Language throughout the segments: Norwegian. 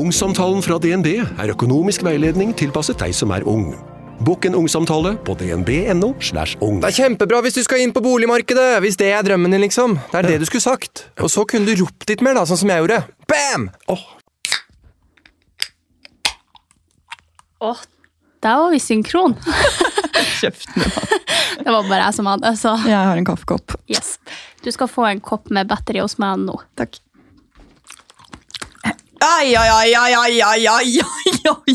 Ungsamtalen fra DNB er økonomisk veiledning tilpasset deg som er ung. Bokk en ungsamtale på dnb.no. slash ung. Det er kjempebra hvis du skal inn på boligmarkedet, hvis det er drømmen din, liksom. Det er det du skulle sagt. Og så kunne du ropt litt mer, da, sånn som jeg gjorde. Bam! Åh, der var vi synkron. Kjeften. Det var bare jeg som hadde, så Jeg har en kaffekopp. yes. Du skal få en kopp med batteri hos meg nå. Takk. Ai, ai, ai, ai, ai, ai, ai, ai.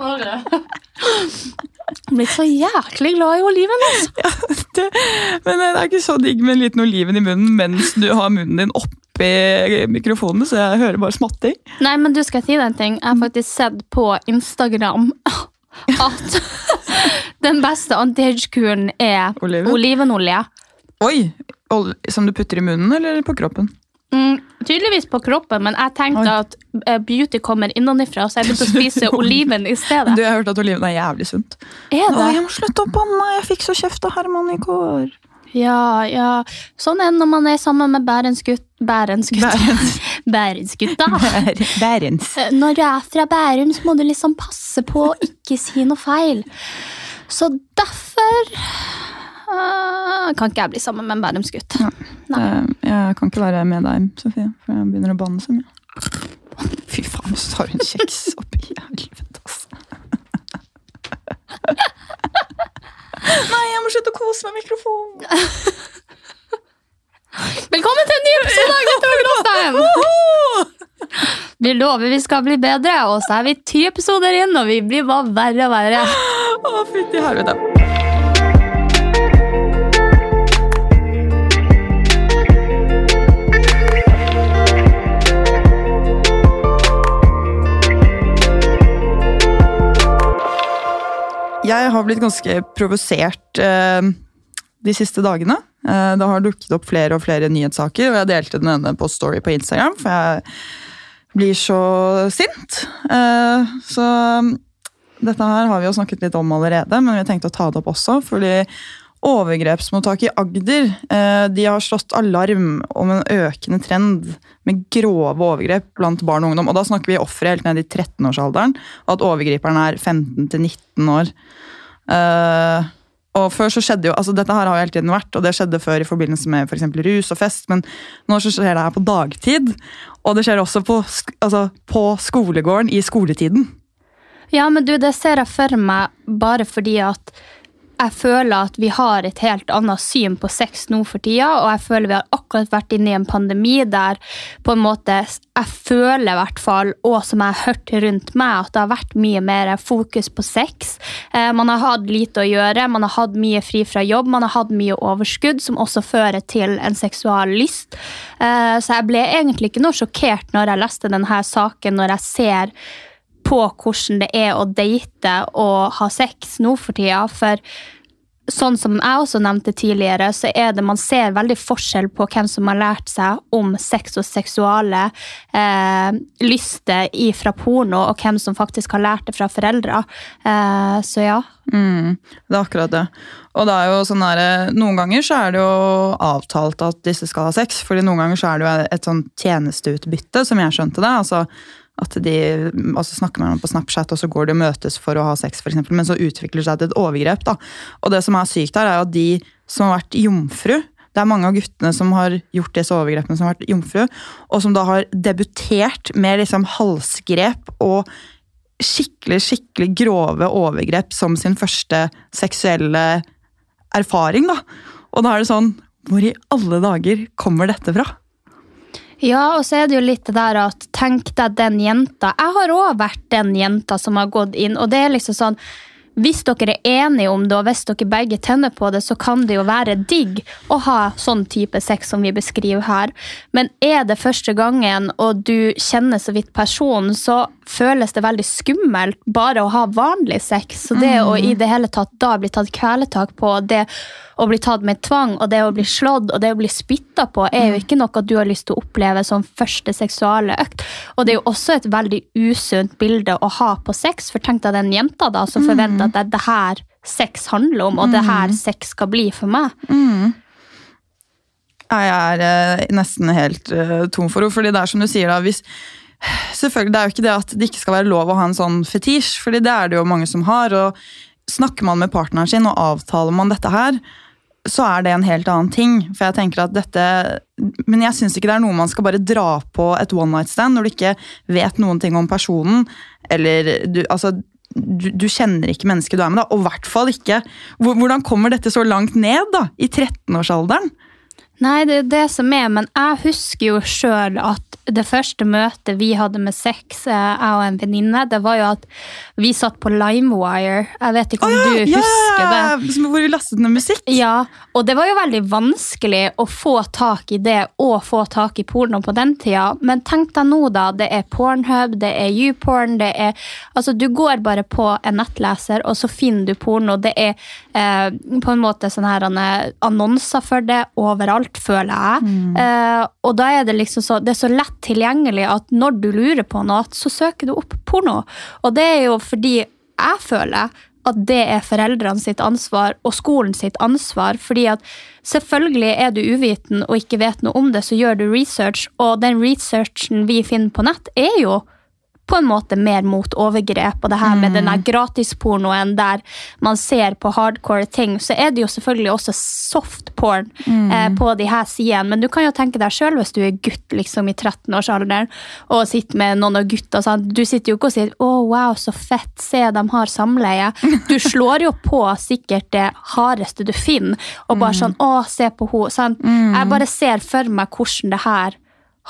Bare. Blitt så jæklig glad i oliven, altså. Ja, det, men det er ikke så digg med en liten oliven i munnen mens du har munnen din oppi mikrofonen, så jeg hører bare smatting. Nei, men du skal si deg ting. Jeg har faktisk sett på Instagram at den beste antiage-kuren er olivenolje. Oi! Som du putter i munnen eller på kroppen? Mm, tydeligvis på kroppen, men jeg tenkte at eh, beauty kommer innenfra, så jeg begynte å spise oliven i stedet. Du, Jeg har hørt at oliven er jævlig sunt. Er Å, det? jeg må slutte å banne! Jeg fikk så kjeft av Herman i går. Ja, ja. Sånn er det når man er sammen med Bærensgutt... Bærensgutta. Bærensgutta. Bærens. Eh, Når du er fra Bærum, så må du liksom passe på å ikke si noe feil. Så derfor kan ikke jeg bli sammen med en bærumsgutt. Nei. Eh, Jeg kan ikke være med deg, Sofie, for jeg begynner å banne så mye. Fy faen, så tar hun kjeks oppi helvete, altså. Nei, jeg må slutte å kose med mikrofonen. Velkommen til en ny episode av Gutter og Gråstein! Vi lover vi skal bli bedre, og så er vi ti episoder inn, og vi blir bare verre og verre. Å, fytti helvete. Har blitt ganske provosert eh, de siste dagene. Eh, det har dukket opp flere og flere nyhetssaker, og jeg delte den ene på Story på Instagram, for jeg blir så sint. Eh, så dette her har vi jo snakket litt om allerede, men vi tenkte å ta det opp også, fordi overgrepsmottaket i Agder de har slått alarm om en økende trend med grove overgrep blant barn og ungdom. Og da snakker vi ofre helt ned i 13-årsalderen, og at overgriperen er 15-19 år. Eh, og før så skjedde jo, altså Dette her har jo hele tiden vært, og det skjedde før i forbindelse med for rus og fest, men nå så skjer det her på dagtid. Og det skjer også på, altså, på skolegården i skoletiden. Ja, men du, det ser jeg for meg bare fordi at jeg føler at vi har et helt annet syn på sex nå for tida, og jeg føler vi har akkurat vært inne i en pandemi der på en måte Jeg føler i hvert fall, og som jeg har hørt rundt meg, at det har vært mye mer fokus på sex. Eh, man har hatt lite å gjøre, man har hatt mye fri fra jobb, man har hatt mye overskudd, som også fører til en seksual lyst. Eh, så jeg ble egentlig ikke noe sjokkert når jeg leste denne saken, når jeg ser på hvordan det er å date og ha sex nå for tida. For sånn som jeg også nevnte tidligere, så er det man ser veldig forskjell på hvem som har lært seg om sex og seksuale eh, lyster fra porno, og hvem som faktisk har lært det fra foreldre. Eh, så ja. Mm, det er akkurat det. Og det er jo sånn der, Noen ganger så er det jo avtalt at disse skal ha sex, fordi noen ganger så er det jo et sånn tjenesteutbytte, som jeg skjønte det. altså at de altså snakker man på Snapchat, og så går de og møtes for å ha sex, for eksempel, men så utvikler det seg til et overgrep. da. Og det som er sykt her, er at de som har vært jomfru Det er mange av guttene som har gjort disse overgrepene, som har vært jomfru, og som da har debutert med liksom halsgrep og skikkelig, skikkelig grove overgrep som sin første seksuelle erfaring. da. Og da er det sånn Hvor i alle dager kommer dette fra? Ja, og så er det jo litt det der at tenk deg den jenta. Jeg har òg vært den jenta som har gått inn, og det er liksom sånn hvis dere er enige om det, og hvis dere begge tenner på det, så kan det jo være digg å ha sånn type sex som vi beskriver her. Men er det første gangen, og du kjenner så vidt personen, så føles det veldig skummelt bare å ha vanlig sex. Så det å i det hele tatt da bli tatt kveletak på, det å bli tatt med tvang, og det å bli slått og det å bli spytta på, er jo ikke noe du har lyst til å oppleve som første seksuale økt. Og det er jo også et veldig usunt bilde å ha på sex, for tenk deg den jenta da som forventer at det er det her sex handler om, og det her sex skal bli for meg. Jeg er eh, nesten helt eh, tom for henne. fordi det er som du sier da, hvis, Selvfølgelig, Det er jo ikke det at det ikke skal være lov å ha en sånn fetisj, fordi det er det jo mange som har. og Snakker man med partneren sin og avtaler man dette her, så er det en helt annen ting. For jeg tenker at dette, Men jeg syns ikke det er noe man skal bare dra på et one night stand når du ikke vet noen ting om personen. Eller du, altså, du, du kjenner ikke mennesket du er med, da, og i hvert fall ikke Hvordan kommer dette så langt ned, da? I 13-årsalderen? Nei, det er det som er, men jeg husker jo sjøl at det første møtet vi hadde med sex, eh, jeg og en venninne, det var jo at vi satt på LimeWire. Jeg vet ikke om du husker det? Som- Hvor vi lastet ned musikk? Ja, og det var jo veldig vanskelig å få tak i det og få tak i porno på den tida. Men tenk deg nå, da. Det er Pornhub, det er YouPorn, det er Altså, du går bare på en nettleser, og så finner du porno. Det er eh, på en måte sånne her eh, annonser for det overalt, føler jeg. Eh, og da er det liksom så Det er så lett tilgjengelig at når du lurer på noe, så søker du opp porno. Og det er jo fordi jeg føler at det er foreldrene sitt ansvar og skolen sitt ansvar. fordi at selvfølgelig er du uviten og ikke vet noe om det, så gjør du research, og den researchen vi finner på nett, er jo på en måte mer mot overgrep, og det her med den der gratispornoen der man ser på hardcore ting, så er det jo selvfølgelig også softporn mm. eh, på de her sidene. Men du kan jo tenke deg sjøl hvis du er gutt liksom i 13-årsalderen og sitter med noen av gutta. Sant? Du sitter jo ikke og sier 'Å, wow, så fett, se, de har samleie'. Du slår jo på sikkert det hardeste du finner, og bare sånn 'Å, se på henne'. Sant? Jeg bare ser for meg hvordan det her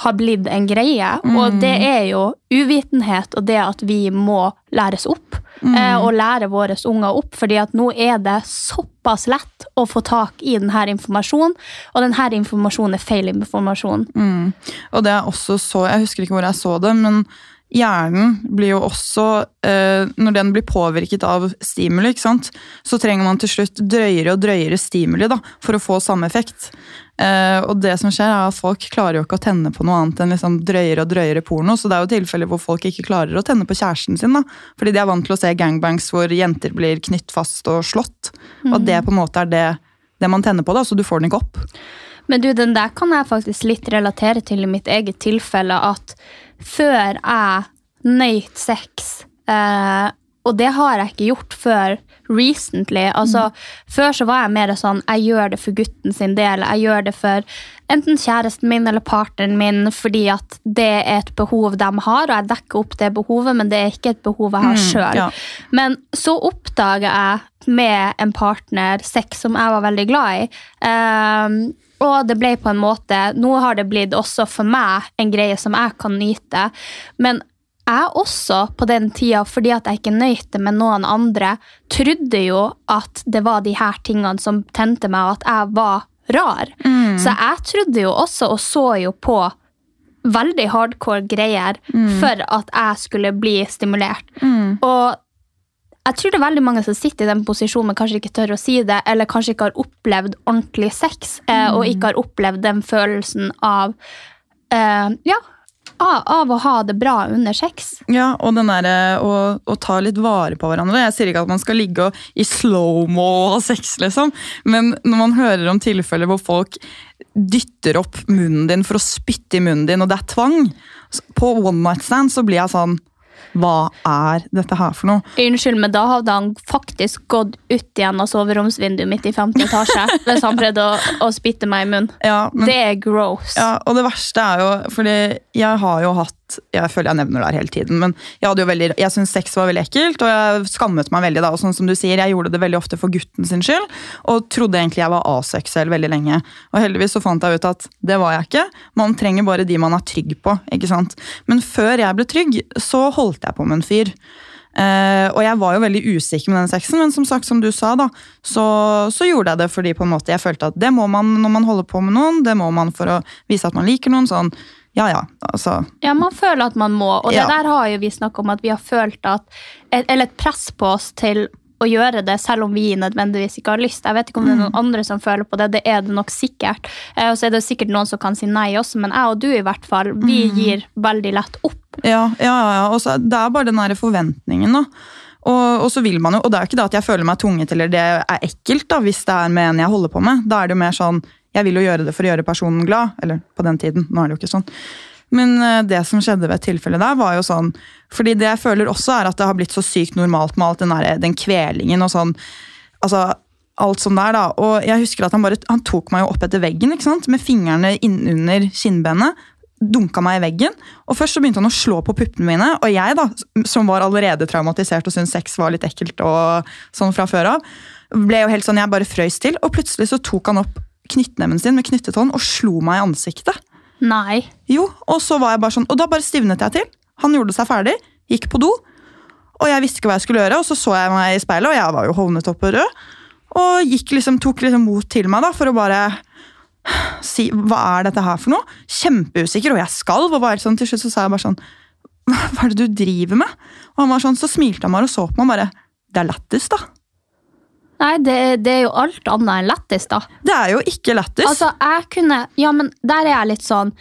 har blitt en greie. Og det er jo uvitenhet og det at vi må læres opp. Mm. og lære våre unger opp, fordi at nå er det såpass lett å få tak i denne informasjonen. Og denne informasjonen er feil informasjon. Og det er også så, jeg husker ikke hvor jeg så det, men hjernen blir jo også, eh, når den blir påvirket av stimuli, så trenger man til slutt drøyere og drøyere stimuli da, for å få samme effekt. Eh, og det som skjer er at folk klarer jo ikke å tenne på noe annet enn liksom drøyere og drøyere porno, så det er jo tilfeller hvor folk ikke klarer å tenne på kjæresten sin, da, fordi de er vant til å se gangbangs hvor jenter blir knytt fast og slått, og det på en måte er det, det man tenner på da, så du får den ikke opp. Men du, den der kan jeg faktisk litt relatere til i mitt eget tilfelle, at før jeg nøyt sex, eh, og det har jeg ikke gjort før recently. Altså, Før så var jeg mer sånn jeg gjør det for gutten sin del. Jeg gjør det for enten kjæresten min eller partneren min fordi at det er et behov de har, og jeg dekker opp det behovet, men det er ikke et behov jeg har Mm, ja. Men så oppdager jeg med en partner sex som jeg var veldig glad i. Ehm, og det ble på en måte Nå har det blitt også for meg en greie som jeg kan nyte. Men jeg også, på den tida, fordi at jeg ikke nøyte med noen andre, trodde jo at det var de her tingene som tente meg, og at jeg var rar. Så jeg trodde jo også, og så jo på veldig hardcore greier for at jeg skulle bli stimulert. Og jeg tror det er veldig mange som sitter i den posisjonen, men kanskje ikke tør å si det, eller kanskje ikke har opplevd ordentlig sex, eh, og ikke har opplevd den følelsen av eh, ja, av, av å ha det bra under sex. Ja, og den der, eh, å, å ta litt vare på hverandre. Jeg sier ikke at man skal ligge og, i slow-mo og ha sex, liksom. men når man hører om tilfeller hvor folk dytter opp munnen din for å spytte i munnen din, og det er tvang På one night stand så blir jeg sånn Hva er dette her for noe? Unnskyld, men da hadde han faktisk gått ut igjen av soveromsvinduet mitt i femte etasje hvis han prøvde å, å spytte meg i munnen. Ja, men, Det er gross. ja, og det verste er jo Fordi jeg har jo hatt Jeg føler jeg nevner det her hele tiden, men jeg, veldig, jeg syntes sex var veldig ekkelt, og jeg skammet meg veldig. da, og sånn som du sier, Jeg gjorde det veldig ofte for gutten sin skyld, og trodde egentlig jeg var aseksuell veldig lenge. Og heldigvis så fant jeg ut at det var jeg ikke. Man trenger bare de man er trygg på. ikke sant? Men før jeg ble trygg, så holdt jeg på med en fyr. Uh, og jeg var jo veldig usikker med den sexen, men som sagt, som du sa, da, så, så gjorde jeg det fordi på en måte jeg følte at det må man når man holder på med noen. Det må man for å vise at man liker noen. sånn, ja ja, altså. Ja, man føler at man må, og Ja. det der har jo vi snakka om at vi har følt at Eller et press på oss til å gjøre det, selv om vi nødvendigvis ikke har lyst. Jeg vet ikke om det er noen andre som føler på det, det er det nok sikkert. Eh, Og så er det sikkert noen som kan si nei også, men jeg og du i hvert fall, vi gir veldig lett opp. Ja, ja, ja, ja. Og så, det er bare den der forventningen, da. Og, og så vil man jo, og det er jo ikke det at jeg føler meg tvunget, eller det er ekkelt da, hvis det er med en jeg holder på med. Da er det jo mer sånn Jeg vil jo gjøre det for å gjøre personen glad. Eller på den tiden. Nå er det jo ikke sånn. Men eh, det som skjedde ved et tilfelle der, var jo sånn fordi det jeg føler også er at det har blitt så sykt normalt med alt den, der, den kvelingen og sånn. altså alt sånn der da, og jeg husker at Han bare, han tok meg jo opp etter veggen ikke sant? med fingrene innunder kinnbenet. Dunka meg i veggen. og Først så begynte han å slå på puppene mine. Og jeg, da, som var allerede traumatisert og syntes sex var litt ekkelt, og sånn fra før av, ble jo helt sånn, jeg bare frøys til. Og plutselig så tok han opp knyttneven sin med knyttet hånd og slo meg i ansiktet. Nei. Jo, og så var jeg bare sånn, og da bare stivnet jeg til. Han gjorde seg ferdig, gikk på do, og jeg visste ikke hva jeg skulle gjøre. Og så så jeg meg i speilet, og jeg var jo hovnet opp og rød. Og liksom, tok liksom mot til meg da, for å bare si hva er dette her for noe. Kjempeusikker, og jeg skalv. Og bare sånn, til slutt så sa jeg bare sånn Hva er det du driver med? Og han var sånn, så smilte han bare og så på meg bare Det er lættis, da. Nei, det, det er jo alt annet enn lættis, da. Det er jo ikke lættis. Altså, jeg kunne Ja, men der er jeg litt sånn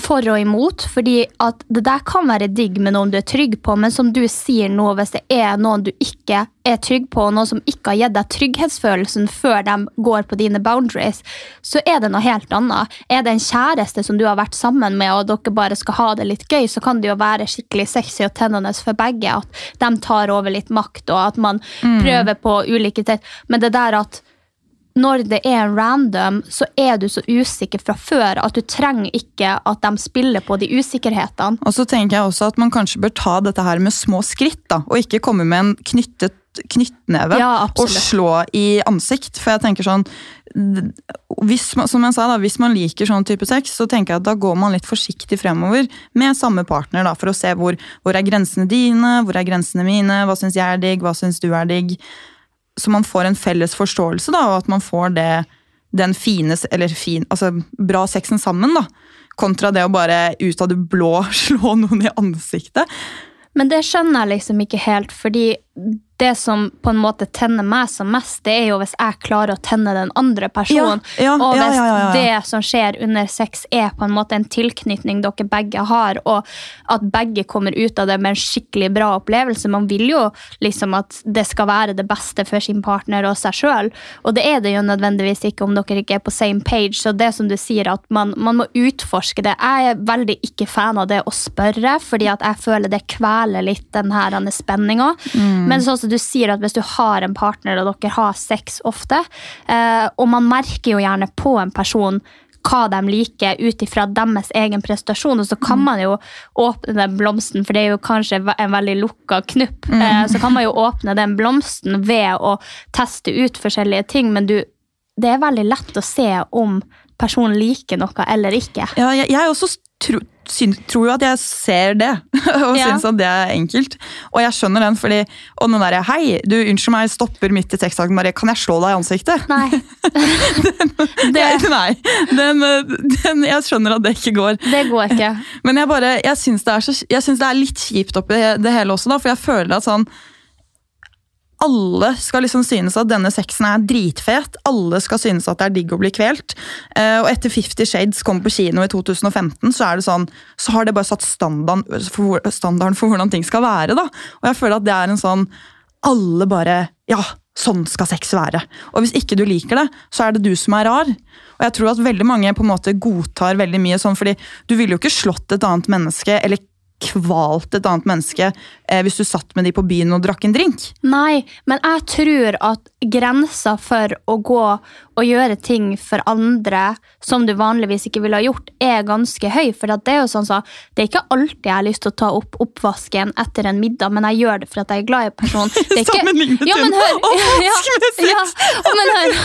for og imot, fordi at det der kan være digg med noen du er trygg på, men som du sier nå, hvis det er noen du ikke er trygg på, og noen som ikke har gitt deg trygghetsfølelsen før de går på dine boundaries, så er det noe helt annet. Er det en kjæreste som du har vært sammen med, og dere bare skal ha det litt gøy, så kan det jo være skikkelig sexy og tennende for begge, at de tar over litt makt, og at man prøver på ulike ting. Men det der at når det er random, så er du så usikker fra før at du trenger ikke at de spiller på de usikkerhetene. Og så tenker jeg også at man kanskje bør ta dette her med små skritt, da, og ikke komme med en knyttet knyttneve Ja, og slå i ansikt. For jeg tenker sånn hvis man, som jeg sa da, hvis man liker sånn type sex, så tenker jeg at da går man litt forsiktig fremover med samme partner da, for å se hvor, hvor er grensene dine, hvor er grensene mine, hva syns jeg er digg, hva syns du er digg. Så man får en felles forståelse, da, og at man får det, den fine, eller fin, altså bra sexen sammen. da, Kontra det å bare ut av det blå slå noen i ansiktet. Men det skjønner jeg liksom ikke helt, fordi det som på en måte tenner meg som mest, det er jo hvis jeg klarer å tenne den andre personen. Ja, ja, og hvis ja, det som skjer under sex er på en måte en tilknytning dere begge har, og at begge kommer ut av det med en skikkelig bra opplevelse. Man vil jo liksom at det skal være det beste for sin partner og seg sjøl, og det er det jo nødvendigvis ikke om dere ikke er på same page. Så det som du sier, at man, man må utforske det. Jeg er veldig ikke fan av det å spørre, fordi at jeg føler det kveler litt den her spenninga. Men sånn som du sier at hvis du har en partner og dere har sex ofte, eh, og man merker jo gjerne på en person hva de liker ut ifra deres egen prestasjon, og så kan man jo åpne den blomsten, for det er jo kanskje en veldig lukka knupp, eh, så kan man jo åpne den blomsten ved å teste ut forskjellige ting, men du, det er veldig lett å se om personen liker noe eller ikke. Ja, jeg, jeg også tro, syn, tror jo at jeg ser det, og Ja. syns at det er enkelt. Og jeg skjønner den, fordi Og den derre 'hei, du, unnskyld meg, stopper midt i tekstsaken, Marie, 'kan jeg slå deg i ansiktet'? Nei. det, Nei, den, den, jeg skjønner at det ikke går. det går ikke. Men jeg bare, jeg syns det, jeg det er litt kjipt oppi det hele også, da, for jeg føler at sånn alle skal liksom synes at denne sexen er dritfet. Alle skal synes at det er digg å bli kvelt. Eh, og etter Fifty Shades kom på kino i 2015, så er det sånn, så har det bare satt standarden for, standarden for hvordan ting skal være. da. Og jeg føler at det er en sånn Alle bare Ja, sånn skal sex være. Og hvis ikke du liker det, så er det du som er rar. Og jeg tror at veldig mange på en måte godtar veldig mye sånn, fordi du ville jo ikke slått et annet menneske eller kvalt et annet menneske eh, hvis du satt med de på byen og drakk en drink. Nei, men jeg tror at grensa for å gå og gjøre ting for andre som du vanligvis ikke ville ha gjort, er ganske høy. For det er jo sånn så, det er ikke alltid jeg har lyst til å ta opp oppvasken etter en middag, men jeg gjør det for at jeg er glad i personen. Er Sammenlignet ja, men hør, sex. ja, ja, men hør.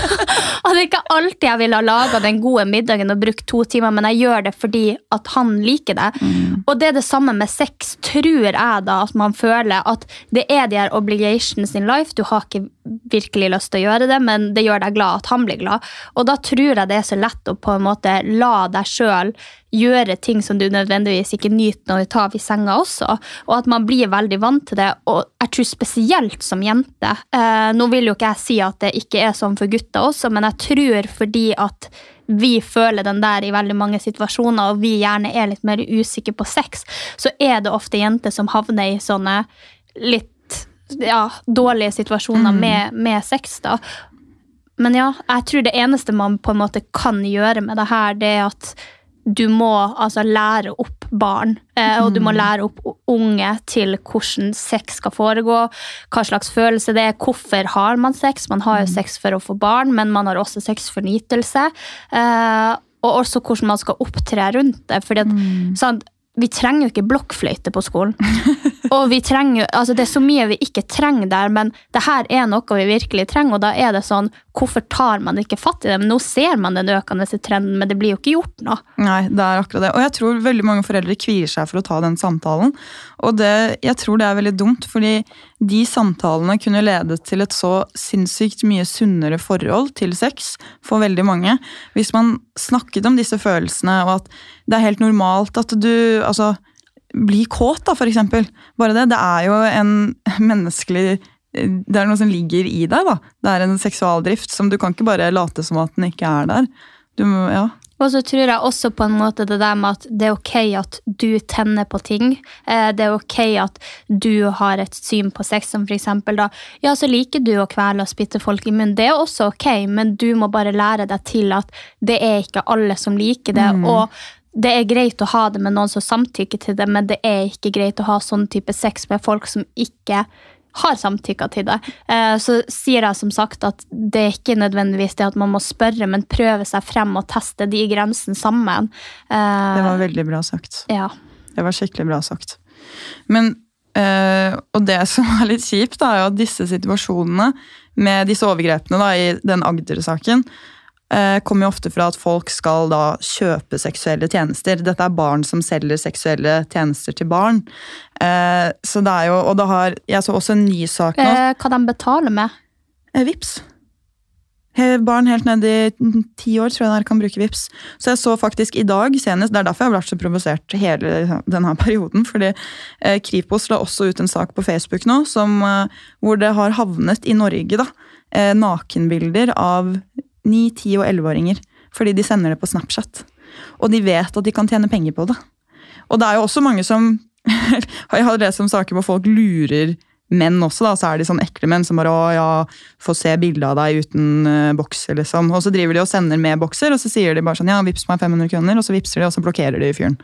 Og det er ikke alltid jeg ville ha laga den gode middagen og brukt to timer, men jeg gjør det fordi at han liker det. Mm. Og det er det samme med sex tror jeg da at man føler at det er de her obligations in life. Du har ikke virkelig lyst til å gjøre det, men det gjør deg glad at han blir glad. Og da tror jeg det er så lett å på en måte la deg sjøl gjøre ting som du nødvendigvis ikke nyter når du tar i senga også. Og at man blir veldig vant til det. Og jeg tror spesielt som jente. Eh, nå vil jo ikke jeg si at det ikke er sånn for gutter også, men jeg tror fordi at vi føler den der i veldig mange situasjoner, og vi gjerne er litt mer usikre på sex, så er det ofte jenter som havner i sånne litt ja, dårlige situasjoner Mm. med, med sex. da. Men ja, jeg tror det eneste man på en måte kan gjøre med det her, det er at du må altså lære opp barn, eh, og du må lære opp unge til hvordan sex skal foregå, hva slags følelse det er, hvorfor har man sex. Man har jo sex for å få barn, men man har også sex for nytelse. Eh, og også hvordan man skal opptre rundt det. fordi at, sant, vi trenger jo ikke blokkfløyte på skolen. Og vi trenger, altså Det er så mye vi ikke trenger der, men det her er noe vi virkelig trenger. Og da er det sånn, hvorfor tar man ikke fatt i det? Men Nå ser man den økende trenden, men det blir jo ikke gjort noe. Nei, det er akkurat det. Og jeg tror veldig mange foreldre kvier seg for å ta den samtalen. Og det, jeg tror det er veldig dumt, fordi de samtalene kunne ledet til et så sinnssykt mye sunnere forhold til sex for veldig mange. Hvis man snakket om disse følelsene, og at det er helt normalt at du altså, blir kåt, da, for eksempel. Bare det. Det er jo en menneskelig det er noe som ligger i deg. da. Det er en seksualdrift som du kan ikke bare late som at den ikke er der. Du må, ja. Og så tror jeg også på en måte det der med at det er ok at du tenner på ting. Eh, Det er ok at du har et syn på sex som eksempel da, ja, så liker du å kvele og spytte folk i munnen. Det er også ok, men du må bare lære deg til at det er ikke alle som liker det. og det er greit å ha det med noen som samtykker til det, men det er ikke greit å ha sånn type sex med folk som ikke har samtykka til det. Eh, Så sier jeg som sagt at det er ikke nødvendigvis det at man må spørre, men prøve seg frem og teste de grensene sammen. Eh, Det var veldig bra sagt. ja. Det var skikkelig bra sagt. Men, eh, og det som er litt kjipt, er jo at disse situasjonene med disse overgrepene da, i den Agder-saken kommer jo ofte fra at folk skal da kjøpe seksuelle tjenester. Dette er barn som selger seksuelle tjenester til barn. Eh, så det er jo, og det har, Jeg så også en ny sak nå. Eh, Hva de betaler med. Eh, Vips. Barn helt ned i ti år tror jeg det er kan bruke Vips. Så jeg så faktisk i dag senest, det er derfor jeg har vært så provosert hele denne perioden, fordi eh, Kripos la også ut en sak på Facebook nå som, eh, hvor det har havnet i Norge da, eh, nakenbilder av 9, 10 og 11-åringer. Fordi de sender det på Snapchat. Og de vet at de kan tjene penger på det. Og det er jo også mange som Jeg har lest om saker hvor folk lurer menn også, da, så er de sånn ekle menn som bare å ja, få se bilde av deg uten uh, bokser, liksom. Og så driver de og sender med bokser, og så sier de bare sånn ja, vips meg 500 kroner, og så vipser de, og så blokkerer de fyren.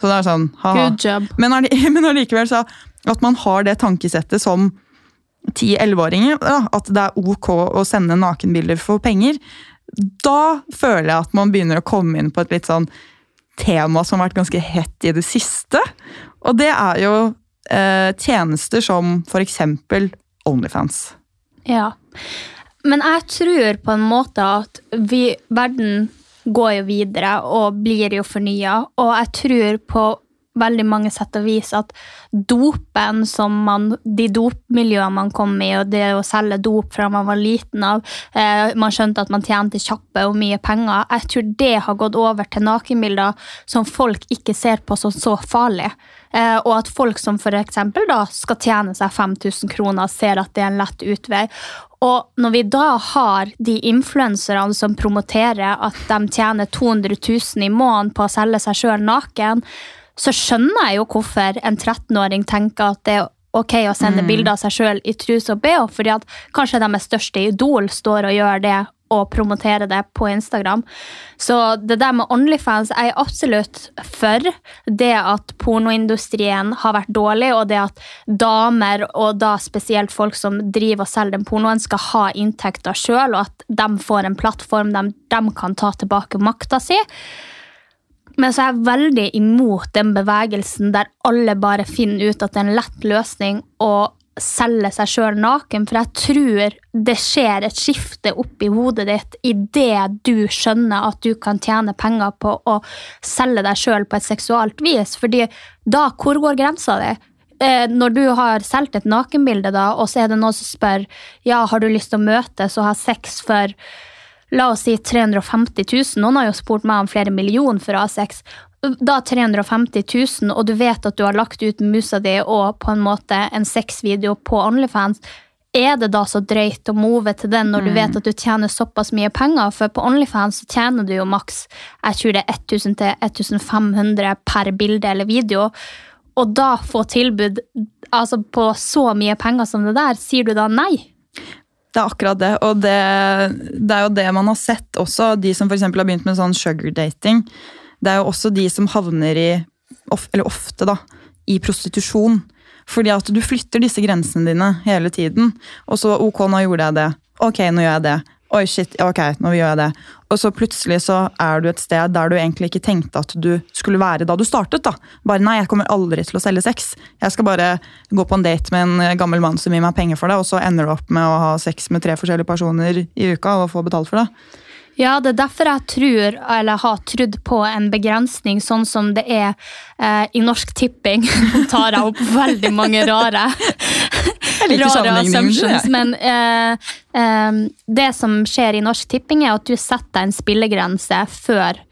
Så det er sånn, ha-ha. Men allikevel, så at man har det tankesettet som 10-11-åringer, da, at det er ok å sende nakenbilder for penger, da føler jeg at man begynner å komme inn på et litt sånn tema som har vært ganske hett i det siste. Og det er jo eh, tjenester som eksempel Onlyfans. Ja. Men jeg tror på en måte at vi, verden går jo videre og blir jo fornya, og jeg tror på veldig mange sett og vis at dopen som man, de dopmiljøene man kom i, og det å selge dop fra man var liten av, eh, man skjønte at man tjente kjappe og mye penger, jeg tror det har gått over til nakenbilder som folk ikke ser på som så farlig. Eh, og at folk som for da skal tjene seg 5000 kroner, ser at det er en lett utvei. Og når vi da har de influenserne som promoterer at de tjener 200 000 i måneden på å selge seg sjøl naken, så skjønner jeg jo hvorfor en 13-åring tenker at det er ok å sende bilder av seg sjøl i truse og bh, fordi at kanskje deres største idol står og gjør det og promoterer det på Instagram. Så det der med Onlyfans er jeg absolutt for. Det at pornoindustrien har vært dårlig, og det at damer, og da spesielt folk som driver og selger den pornoen, skal ha inntekter sjøl, og at de får en plattform der de kan ta tilbake makta si. Men så er jeg veldig imot den bevegelsen der alle bare finner ut at det er en lett løsning å selge seg sjøl naken, for jeg tror det skjer et skifte oppi hodet ditt idet du skjønner at du kan tjene penger på å selge deg sjøl på et seksualt vis. fordi da, hvor går grensa di? Eh, når du har solgt et nakenbilde, da, og så er det noen som spør ja, har du lyst til å møtes og ha sex for la oss si 350 000, noen har jo spurt meg om flere millioner for A6. da 350 000, og du vet at du har lagt ut musa di og på en måte en sexvideo på Onlyfans, er det da så drøyt å move til den når du Mm. vet at du tjener såpass mye penger? For på Onlyfans så tjener du jo maks jeg tror det er 1000 til 1500 per bilde eller video. Og da få tilbud altså på så mye penger som det der, sier du da nei? Det er akkurat det, og det, det er jo det man har sett også. De som eksempel har begynt med sånn sugar dating. Det er jo også de som havner i, eller ofte da, i prostitusjon. Fordi at du flytter disse grensene dine hele tiden. Og så ok, nå gjorde jeg det. Ok, nå gjør jeg det. Oi, shit, ok, nå gjør jeg det. Og så plutselig så er du et sted der du egentlig ikke tenkte at du skulle være da du startet. da. Bare nei, jeg kommer aldri til å selge sex. Jeg skal bare gå på en date med en gammel mann som gir meg penger for det, og så ender du opp med å ha sex med tre forskjellige personer i uka og få betalt for det. Ja, det er derfor jeg tror, eller har trodd på en begrensning, sånn som det er eh, i Norsk Tipping. Nå tar jeg opp veldig mange rare, rare assumptions. Men eh, eh, det som skjer i Norsk Tipping, er at du setter en spillegrense før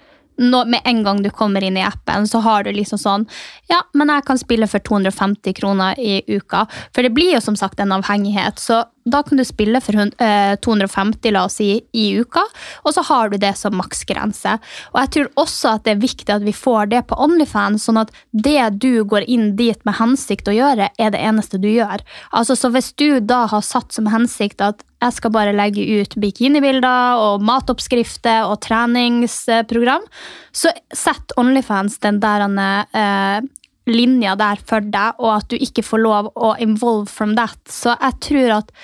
nå, med en gang du kommer inn i appen, så har du liksom sånn Ja, men jeg kan spille for 250 kroner i uka. For det blir jo som sagt en avhengighet. Så da kan du spille for eh, 250, la oss si, i uka, og så har du det som maksgrense. Og jeg tror også at det er viktig at vi får det på Onlyfans, sånn at det du går inn dit med hensikt å gjøre, er det eneste du gjør. Altså, Så hvis du da har satt som hensikt at jeg skal bare legge ut bikinibilder og matoppskrifter og treningsprogram, så sett Onlyfans den der eh, linja der for deg, og at du ikke får lov å involve from that. Så jeg tror at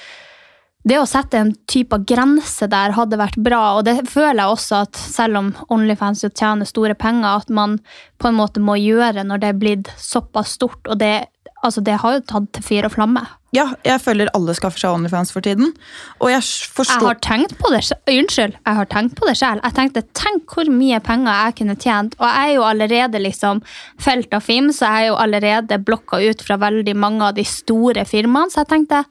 det å sette en type av grense der hadde vært bra, og det føler jeg også at selv om Onlyfans jo tjener store penger, at man på en måte må gjøre når det er blitt såpass stort, og det, altså det har jo tatt til fyr og flamme. Ja, jeg føler alle skaffer seg Onlyfans for tiden. Og jeg forstår Jeg har tenkt på det. Unnskyld, jeg har tenkt på det selv. Jeg tenkte, tenk hvor mye penger jeg kunne tjent. Og jeg er jo allerede liksom felt av film, så jeg er jo allerede blokka ut fra veldig mange av de store firmaene. Så jeg tenkte,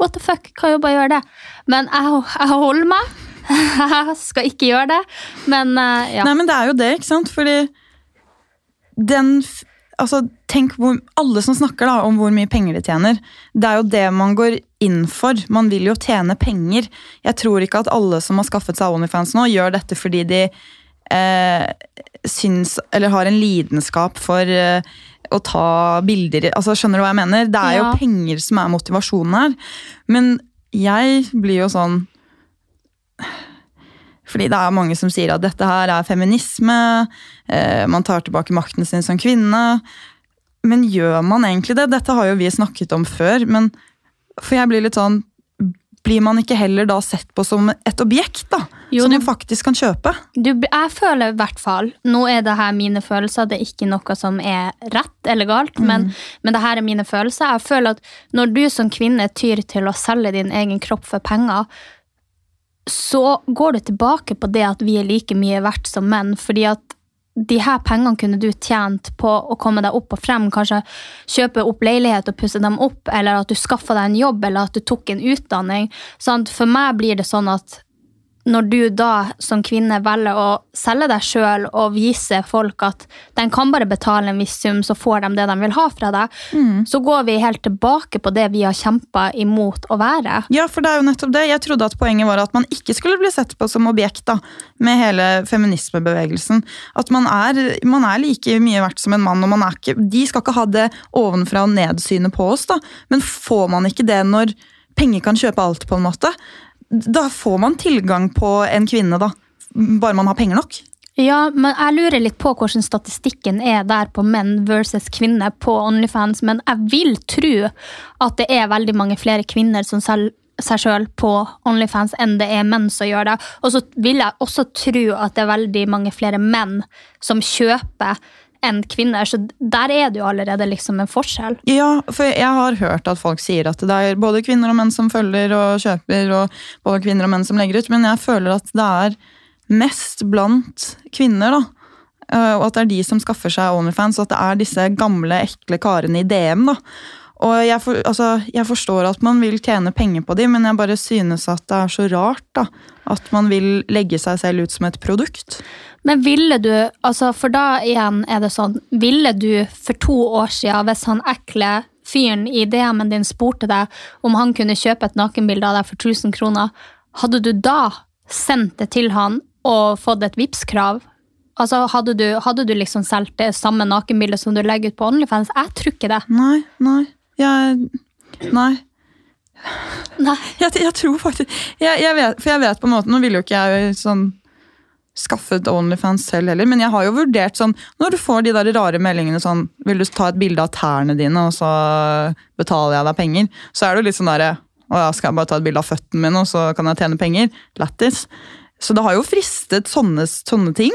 what the fuck, kan jo bare gjøre det. Men jeg, jeg holder meg. Jeg skal ikke gjøre det. Men uh, ja. Nei, men det er jo det, ikke sant? Fordi den Altså, tenk hvor Alle som snakker da om hvor mye penger de tjener, det er jo det man går inn for. Man vil jo tjene penger. Jeg tror ikke at alle som har skaffet seg Onlyfans nå, gjør dette fordi de eh, syns Eller har en lidenskap for eh, å ta bilder altså Skjønner du hva jeg mener? Det er Ja. jo penger som er motivasjonen her. Men jeg blir jo sånn fordi det er mange som sier at dette her er feminisme, eh, man tar tilbake makten sin som kvinne. Men gjør man egentlig det? Dette har jo vi snakket om før. men For jeg blir litt sånn Blir man ikke heller da sett på som et objekt, da? Jo, som du, man faktisk kan kjøpe? Du, jeg føler i hvert fall Nå er det her mine følelser, det er ikke noe som er rett eller galt, men, men det her er mine følelser. Jeg føler at når du som kvinne tyr til å selge din egen kropp for penger, så går du tilbake på det at vi er like mye verdt som menn, fordi at de her pengene kunne du tjent på å komme deg opp og frem, kanskje kjøpe opp leilighet og pusse dem opp, eller at du skaffa deg en jobb, eller at du tok en utdanning. Sant? For meg blir det sånn at når du da som kvinne velger å selge deg sjøl og vise folk at de kan bare betale en viss sum, så får de det de vil ha fra deg, så går vi helt tilbake på det vi har kjempa imot å være. Ja, for det er jo nettopp det. Jeg trodde at poenget var at man ikke skulle bli sett på som objekt da, med hele feminismebevegelsen. At man er, man er like mye verdt som en mann, og man er ikke, de skal ikke ha det ovenfra og ned-synet på oss. da. Men får man ikke det når penger kan kjøpe alt, på en måte, da får man tilgang på en kvinne, da. Bare man har penger nok. Ja, men jeg lurer litt på hvordan statistikken er der på menn versus kvinner på Onlyfans, men jeg vil tro at det er veldig mange flere kvinner som selger seg sjøl på Onlyfans enn det er menn som gjør det. Og så vil jeg også tro at det er veldig mange flere menn som kjøper enn kvinner, så der er det jo allerede liksom en forskjell. Ja, for jeg har hørt at folk sier at det er både kvinner og menn som følger og kjøper, og både kvinner og menn som legger ut, men jeg føler at det er mest blant kvinner, da. Eh, Og at det er de som skaffer seg Onlyfans, og at det er disse gamle, ekle karene i DM. da. Og jeg, for, altså, jeg forstår at man vil tjene penger på dem, men jeg bare synes at det er så rart da, at man vil legge seg selv ut som et produkt. Men ville du, altså for da igjen er det sånn, ville du for to år siden, hvis han ekle fyren i DM-en din spurte deg om han kunne kjøpe et nakenbilde av deg for 1000 kroner, hadde du da sendt det til han og fått et Vipps-krav? Altså, hadde du, hadde du liksom solgt det samme nakenbildet som du legger ut på OnlyFans? Jeg tror ikke det. Nei, nei, jeg, nei. Nei. Jeg, jeg tror faktisk jeg, jeg vet, For jeg vet på en måte Nå ville jo ikke jeg sånn skaffet Onlyfans selv heller, men jeg har jo vurdert sånn Når du får de der rare meldingene sånn Vil du ta et bilde av tærne dine, og så betaler jeg deg penger? Så er det jo litt sånn derre Å ja, skal jeg bare ta et bilde av føttene mine, og så kan jeg tjene penger? Lættis. Så det har jo fristet sånne, sånne ting.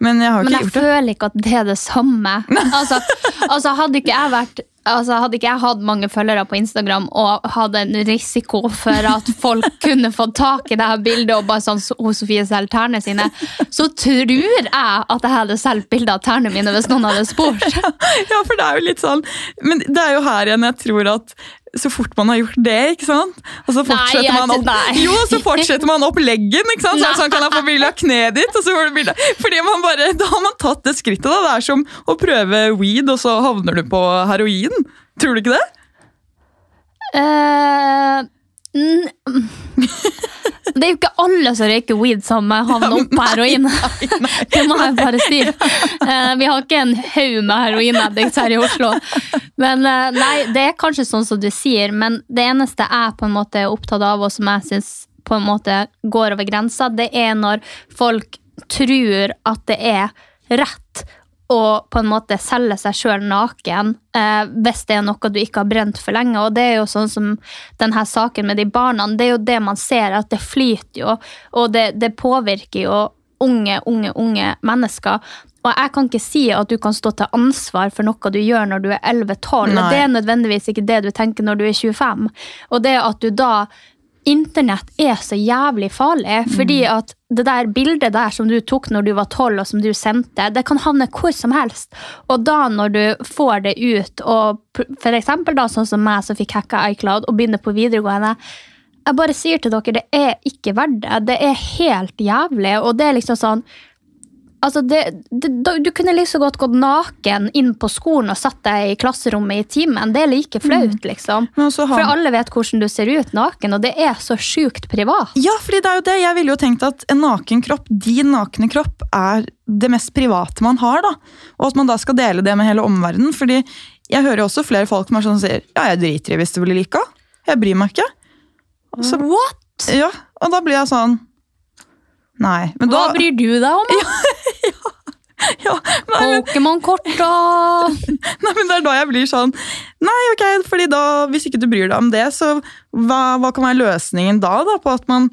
Men jeg har jo ikke gjort det. føler ikke at det er det samme. Altså, altså hadde ikke jeg vært Altså, hadde ikke jeg hatt mange følgere på Instagram og hadde en risiko for at folk kunne få tak i det her bildet og bare sånn hos Sofie selger tærne sine, så tror jeg at jeg hadde solgt bilde av tærne mine hvis noen hadde spurt. Ja, for det er jo litt sånn Men det er jo her igjen jeg tror at så fort man har gjort det, ikke sant? Og så fortsetter jeg man opp nei. Jo, så fortsetter man opp leggen, ikke sant? Sånn, kan jeg få bilde av kneet ditt, og så får du bilde Fordi man bare, Da har man tatt det skrittet, da. Det er som å prøve weed, og så havner du på heroin. Tror du ikke det? Eh, n- det er jo ikke alle som røyker weed som havner opp på heroin. Det må jeg bare si. Eh, vi har ikke en haug med heroinaddicts her i Oslo. Men eh, nei, det er kanskje sånn som du sier, men det eneste jeg på en måte er opptatt av, og som jeg syns på en måte går over grensa, det er når folk tror at det er rett å på en måte selge seg sjøl naken eh, hvis det er noe du ikke har brent for lenge. Og det er jo sånn som denne saken med de barna. Det er jo det man ser, at det flyter jo, og det, det påvirker jo unge, unge, unge mennesker. Og jeg kan ikke si at du kan stå til ansvar for noe du gjør når du er 11-12. Nei. Det er nødvendigvis ikke det du tenker når du er 25. Og det at du da Internett er så jævlig farlig, fordi at det der bildet der som du tok når du var tolv, og som du sendte, det kan havne hvor som helst. Og da når du får det ut, og eksempel da sånn som meg som fikk hacka iCloud og begynner på videregående, jeg bare sier til dere, det er ikke verdt det. Det er helt jævlig, og det er liksom sånn Altså det, det, du kunne like så godt gått naken inn på skolen og satt deg i klasserommet i timen. Det er like flaut, liksom. Men har- For alle vet hvordan du ser ut naken, og det er så sjukt privat. Ja, fordi det er jo det. Jeg ville jo tenkt at en naken kropp, din nakne kropp, er det mest private man har. da. Og at man da skal dele det med hele omverdenen. fordi jeg hører jo også flere folk som er sånn, sier ja, jeg driter i hvis du blir lika. Jeg bryr meg ikke. Så, What? ja, og da blir jeg sånn Nei. Men da, Hva bryr du deg om? ja, ja. men, Pokémon-kort og nei, men det er da jeg blir sånn Nei, ok, fordi da, hvis ikke du bryr deg om det, så hva, hva kan være løsningen da, da? På at man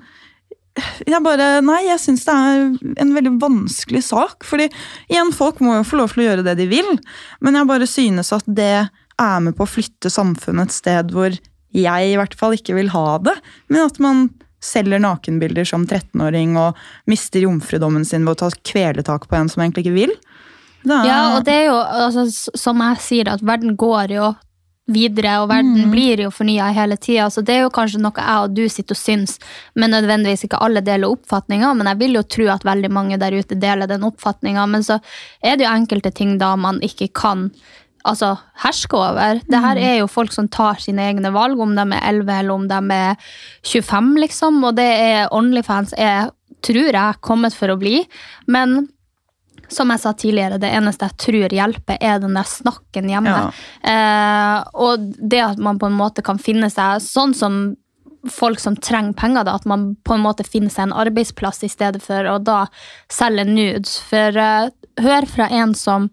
jeg bare, Nei, jeg syns det er en veldig vanskelig sak. fordi igjen, folk må jo få lov til å gjøre det de vil, men jeg bare synes at det er med på å flytte samfunnet et sted hvor jeg i hvert fall ikke vil ha det. Men at man selger nakenbilder som 13-åring og mister jomfrudommen sin ved å ta kveletak på en som egentlig ikke vil. Er, Ja, og det er jo, altså, som jeg sier, at verden går jo videre, og verden blir jo fornya hele tida. Så det er jo kanskje noe jeg og du sitter og syns, men nødvendigvis ikke alle deler oppfatninga. Men jeg vil jo tro at veldig mange der ute deler den oppfatninga. Men så er det jo enkelte ting da man ikke kan altså, herske over. Det her er jo folk som tar sine egne valg, om de er 11 eller om de er 25, liksom. Og det er Onlyfans er, tror jeg, kommet for å bli. Men som jeg sa tidligere, det eneste jeg tror hjelper, er den der snakken hjemme. Ja. Eh, og det at man på en måte kan finne seg sånn som folk som trenger penger, da, at man på en måte finner seg en arbeidsplass i stedet for å da selge nudes. For eh, hør fra en som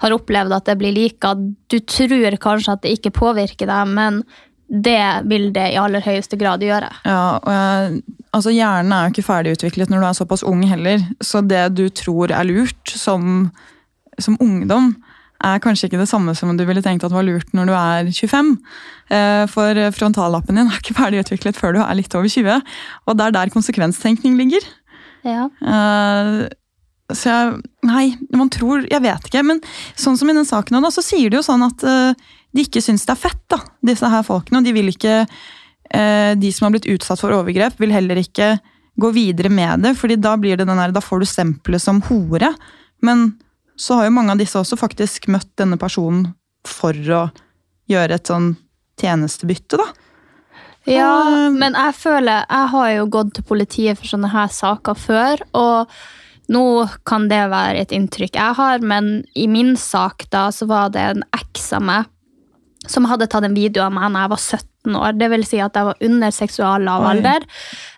har opplevd at det blir lika. Du tror kanskje at det ikke påvirker deg, men det vil det i aller høyeste grad gjøre. Ja, og jeg, altså Hjernen er jo ikke ferdigutviklet når du er såpass ung heller. Så det du tror er lurt som, som ungdom, er kanskje ikke det samme som du ville tenkt at var lurt når du er 25. Eh, For frontallappen din er ikke ferdigutviklet før du er litt over 20. Og det er der konsekvenstenkning ligger. Ja. Eh, Så jeg Nei, man tror Jeg vet ikke. Men sånn som i den saken, nå, da, så sier de jo sånn at uh, de ikke syns det er fett, da, disse her folkene. Og de vil ikke uh, De som har blitt utsatt for overgrep, vil heller ikke gå videre med det, fordi da blir det den der, da får du stempelet som hore. Men så har jo mange av disse også faktisk møtt denne personen for å gjøre et sånn tjenestebytte, da. Ja, Um, men jeg føler Jeg har jo gått til politiet for sånne her saker før, og nå kan det være et inntrykk jeg har, men i min sak da, så var det en eks av meg som hadde tatt en video av meg da jeg var 17 år. Det vil si at jeg var under seksuallavalder.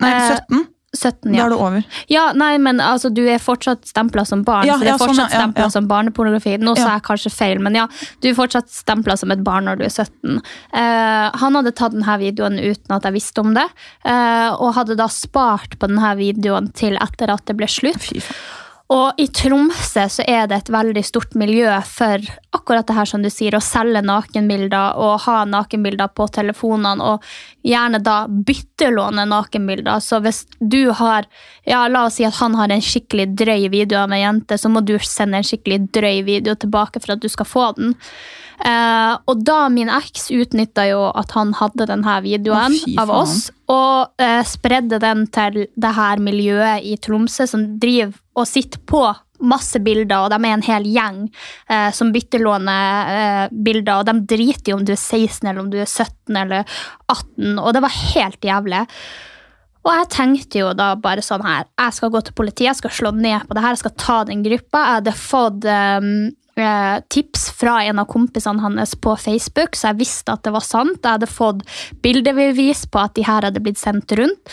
Nei, Eh, 17? ja. Da er det over. Ja, nei, men altså, du er fortsatt stempla som barn, Ja, så det er ja, fortsatt sånn, stempla som barnepornografi. Nå sa jeg kanskje feil, men ja, du er fortsatt stempla som et barn når du er 17. Eh, han hadde tatt denne videoen uten at jeg visste om det, eh, og hadde da spart på denne videoen til etter at det ble slutt. Fy faen. Og i Tromsø så er det et veldig stort miljø for akkurat det her som du sier, å selge nakenbilder og ha nakenbilder på telefonene, og gjerne da byttelåne nakenbilder. Så hvis du har, ja la oss si at han har en skikkelig drøy video av en jente, så må du sende en skikkelig drøy video tilbake for at du skal få den. Eh, og da min eks utnytta jo at han hadde denne videoen oh, av oss, og eh, spredde den til det her miljøet i Tromsø som driver og sitter på masse bilder, og de er en hel gjeng eh, som byttelåner eh, bilder, og de driter i om du er 16 eller om du er 17 eller 18, og det var helt jævlig. Og jeg tenkte jo da bare sånn her, jeg skal gå til politiet, jeg skal slå ned på det her, jeg skal ta den gruppa. Jeg hadde fått eh, tips fra en av kompisene hans på Facebook, så jeg visste at det var sant. Jeg hadde fått bildebevis på at de her hadde blitt sendt rundt.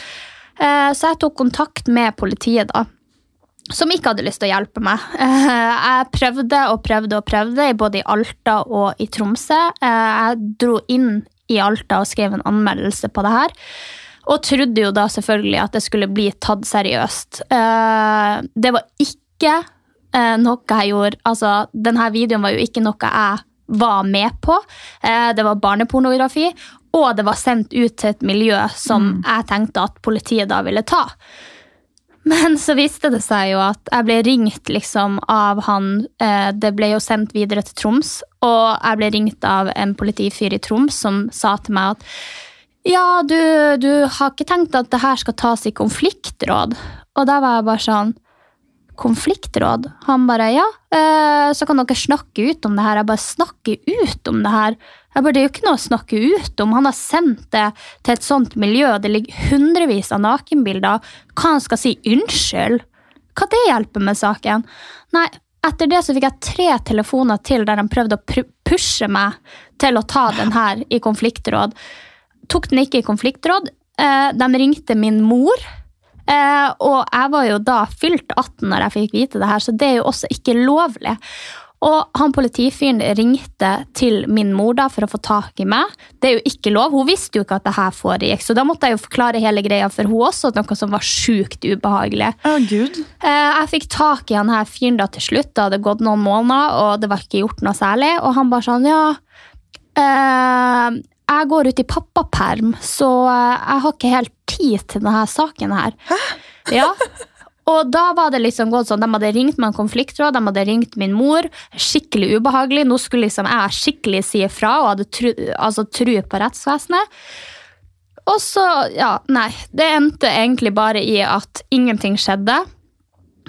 Eh, så jeg tok kontakt med politiet da, som ikke hadde lyst til å hjelpe meg. Eh, jeg prøvde og prøvde og prøvde, både i Alta og i Tromsø. Eh, jeg dro inn i Alta og skrev en anmeldelse på det her. Og trodde jo da selvfølgelig at det skulle bli tatt seriøst. Eh, det var ikke eh, noe jeg gjorde Altså, denne videoen var jo ikke noe jeg var med på. Eh, det var barnepornografi, og det var sendt ut til et miljø som jeg tenkte at politiet da ville ta. Men så viste det seg jo at jeg ble ringt liksom av han eh, Det ble jo sendt videre til Troms, og jeg ble ringt av en politifyr i Troms som sa til meg at ja, du, du har ikke tenkt at det her skal tas i konfliktråd? Og da var jeg bare sånn Konfliktråd? Han bare ja, eh, så kan dere snakke ut om det her. Jeg bare snakker ut om det her. Jeg bare, Det er jo ikke noe å snakke ut om. Han har sendt det til et sånt miljø, det ligger hundrevis av nakenbilder. Hva han skal si unnskyld? Hva det hjelper med saken? Nei, etter det så fikk jeg tre telefoner til der han prøvde å pushe meg til å ta den her i konfliktråd. Tok den ikke i konfliktråd. Eh, de ringte min mor. Eh, og jeg var jo da fylt 18 når jeg fikk vite det her, så det er jo også ikke lovlig. Og han politifyren ringte til min mor da for å få tak i meg. Det er jo ikke lov. Hun visste jo ikke at det her foregikk, så da måtte jeg jo forklare hele greia for hun også, noe som var sjukt ubehagelig. Å, gud. Eh, Jeg fikk tak i han her fyren da til slutt. Det hadde gått noen måneder, og det var ikke gjort noe særlig. Og han bare sånn, ja eh, Jeg går ut i pappaperm, så eh, jeg har ikke helt tid til denne saken her. Ja. Og da var det liksom gått sånn, De hadde ringt meg en konfliktråd, de hadde ringt min mor. Skikkelig ubehagelig. Nå skulle liksom jeg skikkelig si ifra og hadde tru, altså, tru på rettsvesenet. Og så, ja, nei. Det endte egentlig bare i at ingenting skjedde.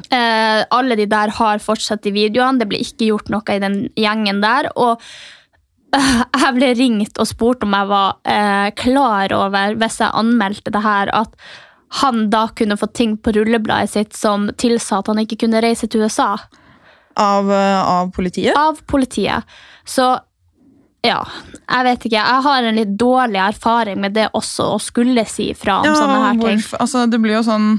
Eh, alle de der har fortsatt i videoene. Det ble ikke gjort noe i den gjengen der. Og jeg ble ringt og spurt om jeg var eh, klar over, hvis jeg anmeldte det her, at han da kunne få ting på rullebladet sitt som tilsa at han ikke kunne reise til USA. Av, eh, av politiet? Av politiet. Så ja, jeg vet ikke. Jeg har en litt dårlig erfaring med det også, å skulle si fra om sånne her ting. Wolf, altså, det blir jo sånn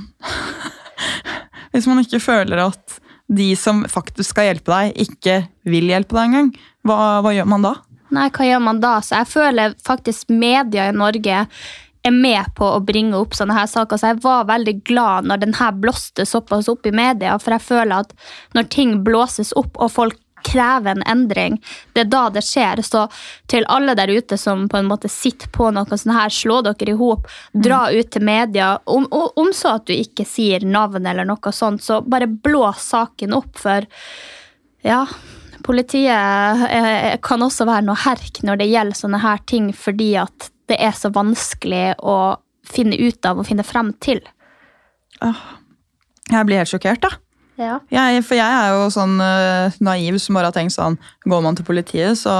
Hvis man ikke føler at de som faktisk skal hjelpe deg, ikke vil hjelpe deg engang, hva, hva gjør man da? Nei, hva gjør man da? Så jeg føler faktisk media i Norge er med på å bringe opp sånne her saker. Så jeg var veldig glad når den her blåste såpass opp i media, for jeg føler at når ting blåses opp og folk krever en endring. Det er da det skjer. Så til alle der ute som på en måte sitter på noe sånn her, slå dere i hop. Dra ut til media. Om, om, så at du ikke sier navn eller noe sånt, så bare blås saken opp, for ja Politiet eh, kan også være noe herk når det gjelder sånne her ting, fordi at det er så vanskelig å finne ut av og finne frem til. Jeg blir helt sjokkert, da. Ja. Jeg, for jeg er jo sånn uh, naiv som bare har tenkt sånn Går man til politiet, så,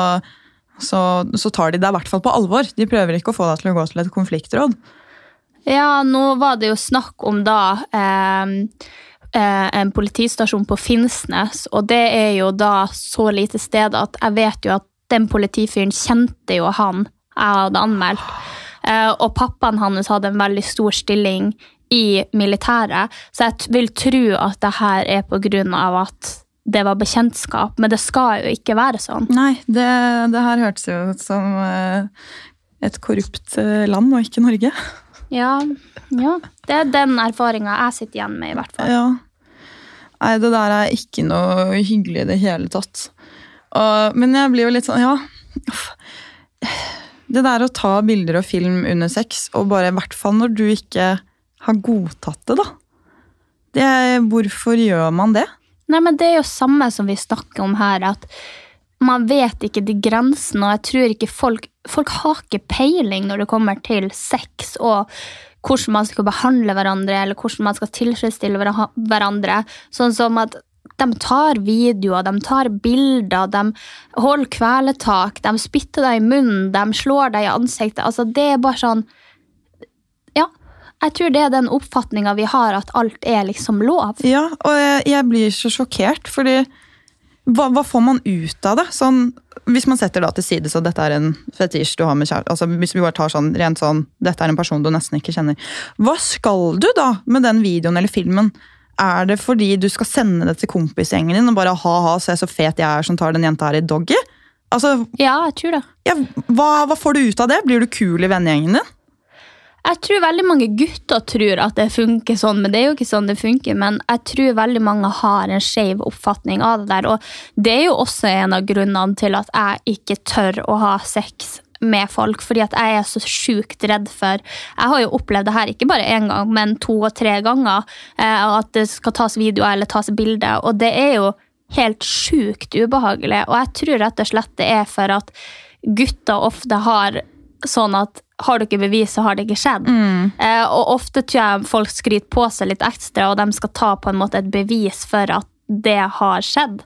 så, så tar de deg i hvert fall på alvor. De prøver ikke å få deg til å gå til et konfliktråd. Ja, nå var det jo snakk om da eh, eh, en politistasjon på Finnsnes, og det er jo da så lite sted at jeg vet jo at den politifyren kjente jo han jeg hadde anmeldt. Eh, og pappaen hans hadde en veldig stor stilling i militæret, så jeg vil tro at det her er på grunn av at det var bekjentskap, men det skal jo ikke være sånn. Nei, det, det her hørtes jo ut som uh, et korrupt land, og ikke Norge. Ja, ja. det er den erfaringa jeg sitter igjen med, i hvert fall. Ja. Nei, det der er ikke noe hyggelig i det hele tatt. Og, men jeg blir jo litt sånn, ja Det der å ta bilder og film under sex, og bare i hvert fall når du ikke har godtatt det, da. Det, hvorfor gjør man det? Nei, men Det er jo samme som vi snakker om her, at man vet ikke de grensene, og jeg tror ikke folk Folk har ikke peiling når det kommer til sex og hvordan man skal behandle hverandre, eller hvordan man skal tilfredsstille hverandre. Sånn som at de tar videoer, de tar bilder, de holder kveletak, de spytter deg i munnen, de slår deg i ansiktet. Altså, det er bare sånn Ja, jeg tror det er den oppfatninga vi har, at alt er liksom lov. Ja, og jeg, jeg blir så sjokkert, fordi hva, hva, får man ut av det? Sånn, hvis man setter da til side så dette er en fetisj du har med kjære, altså Hvis vi bare tar sånn, rent sånn, dette er en person du nesten ikke kjenner. Hva skal du da med den videoen eller filmen? Er det fordi du skal sende det til kompisgjengen din og bare ha-ha, se så fet jeg er som tar den jenta her i doggy? Altså, ja, jeg tror det. Ja, hva, hva får du ut av det? Blir du kul i vennegjengen din? Jeg tror veldig mange gutter tror at det funker sånn, men det er jo ikke sånn det funker. Men jeg tror veldig mange har en skeiv oppfatning av det der. Og det er jo også en av grunnene til at jeg ikke tør å ha sex med folk, fordi at jeg er så sjukt redd for Jeg har jo opplevd det her ikke bare én gang, men to og tre ganger. Eh, at det skal tas videoer eller tas bilder. Og det er jo helt sjukt ubehagelig. Og jeg tror rett og slett det er for at gutter ofte har sånn at har du ikke bevis, så har det ikke skjedd. Mm. Eh, og ofte tror jeg folk skryter på seg litt ekstra, og de skal ta på en måte et bevis for at det har skjedd.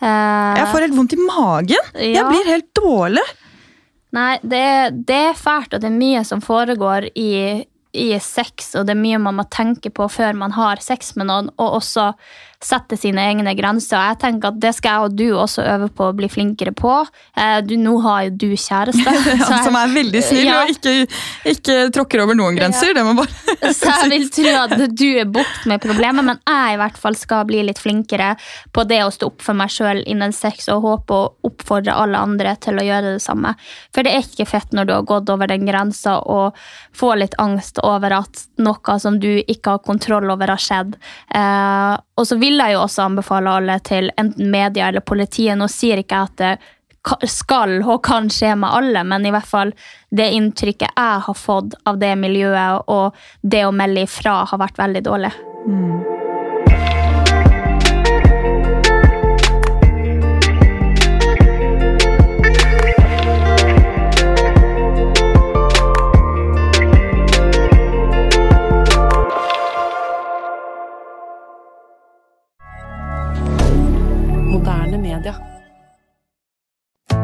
Eh, jeg får helt vondt i magen. Ja. Jeg blir helt dårlig. Nei, det, det, er fælt, og det er mye som foregår i, i sex, og det er mye man må tenke på før man har sex med noen, og også sette sine egne grenser. og jeg tenker at Det skal jeg og du også øve på å bli flinkere på. Eh, du, nå har jo du kjæreste. Jeg, som er veldig snill ja. og ikke, ikke, tråkker over noen grenser. Ja. så jeg vil tro at du er bort med problemet, men jeg i hvert fall skal bli litt flinkere på det å stå opp for meg sjøl innen sex og håpe å oppfordre alle andre til å gjøre det samme. For det er ikke fett når du har gått over den grensa og får litt angst over at noe som du ikke har kontroll over, har skjedd. Eh, og så vil jeg jo også anbefale alle til enten media eller politiet. Nå sier ikke jeg at det skal og kan skje med alle, men i hvert fall det inntrykket jeg har fått av det miljøet og det å melde ifra, har vært veldig dårlig. Mm.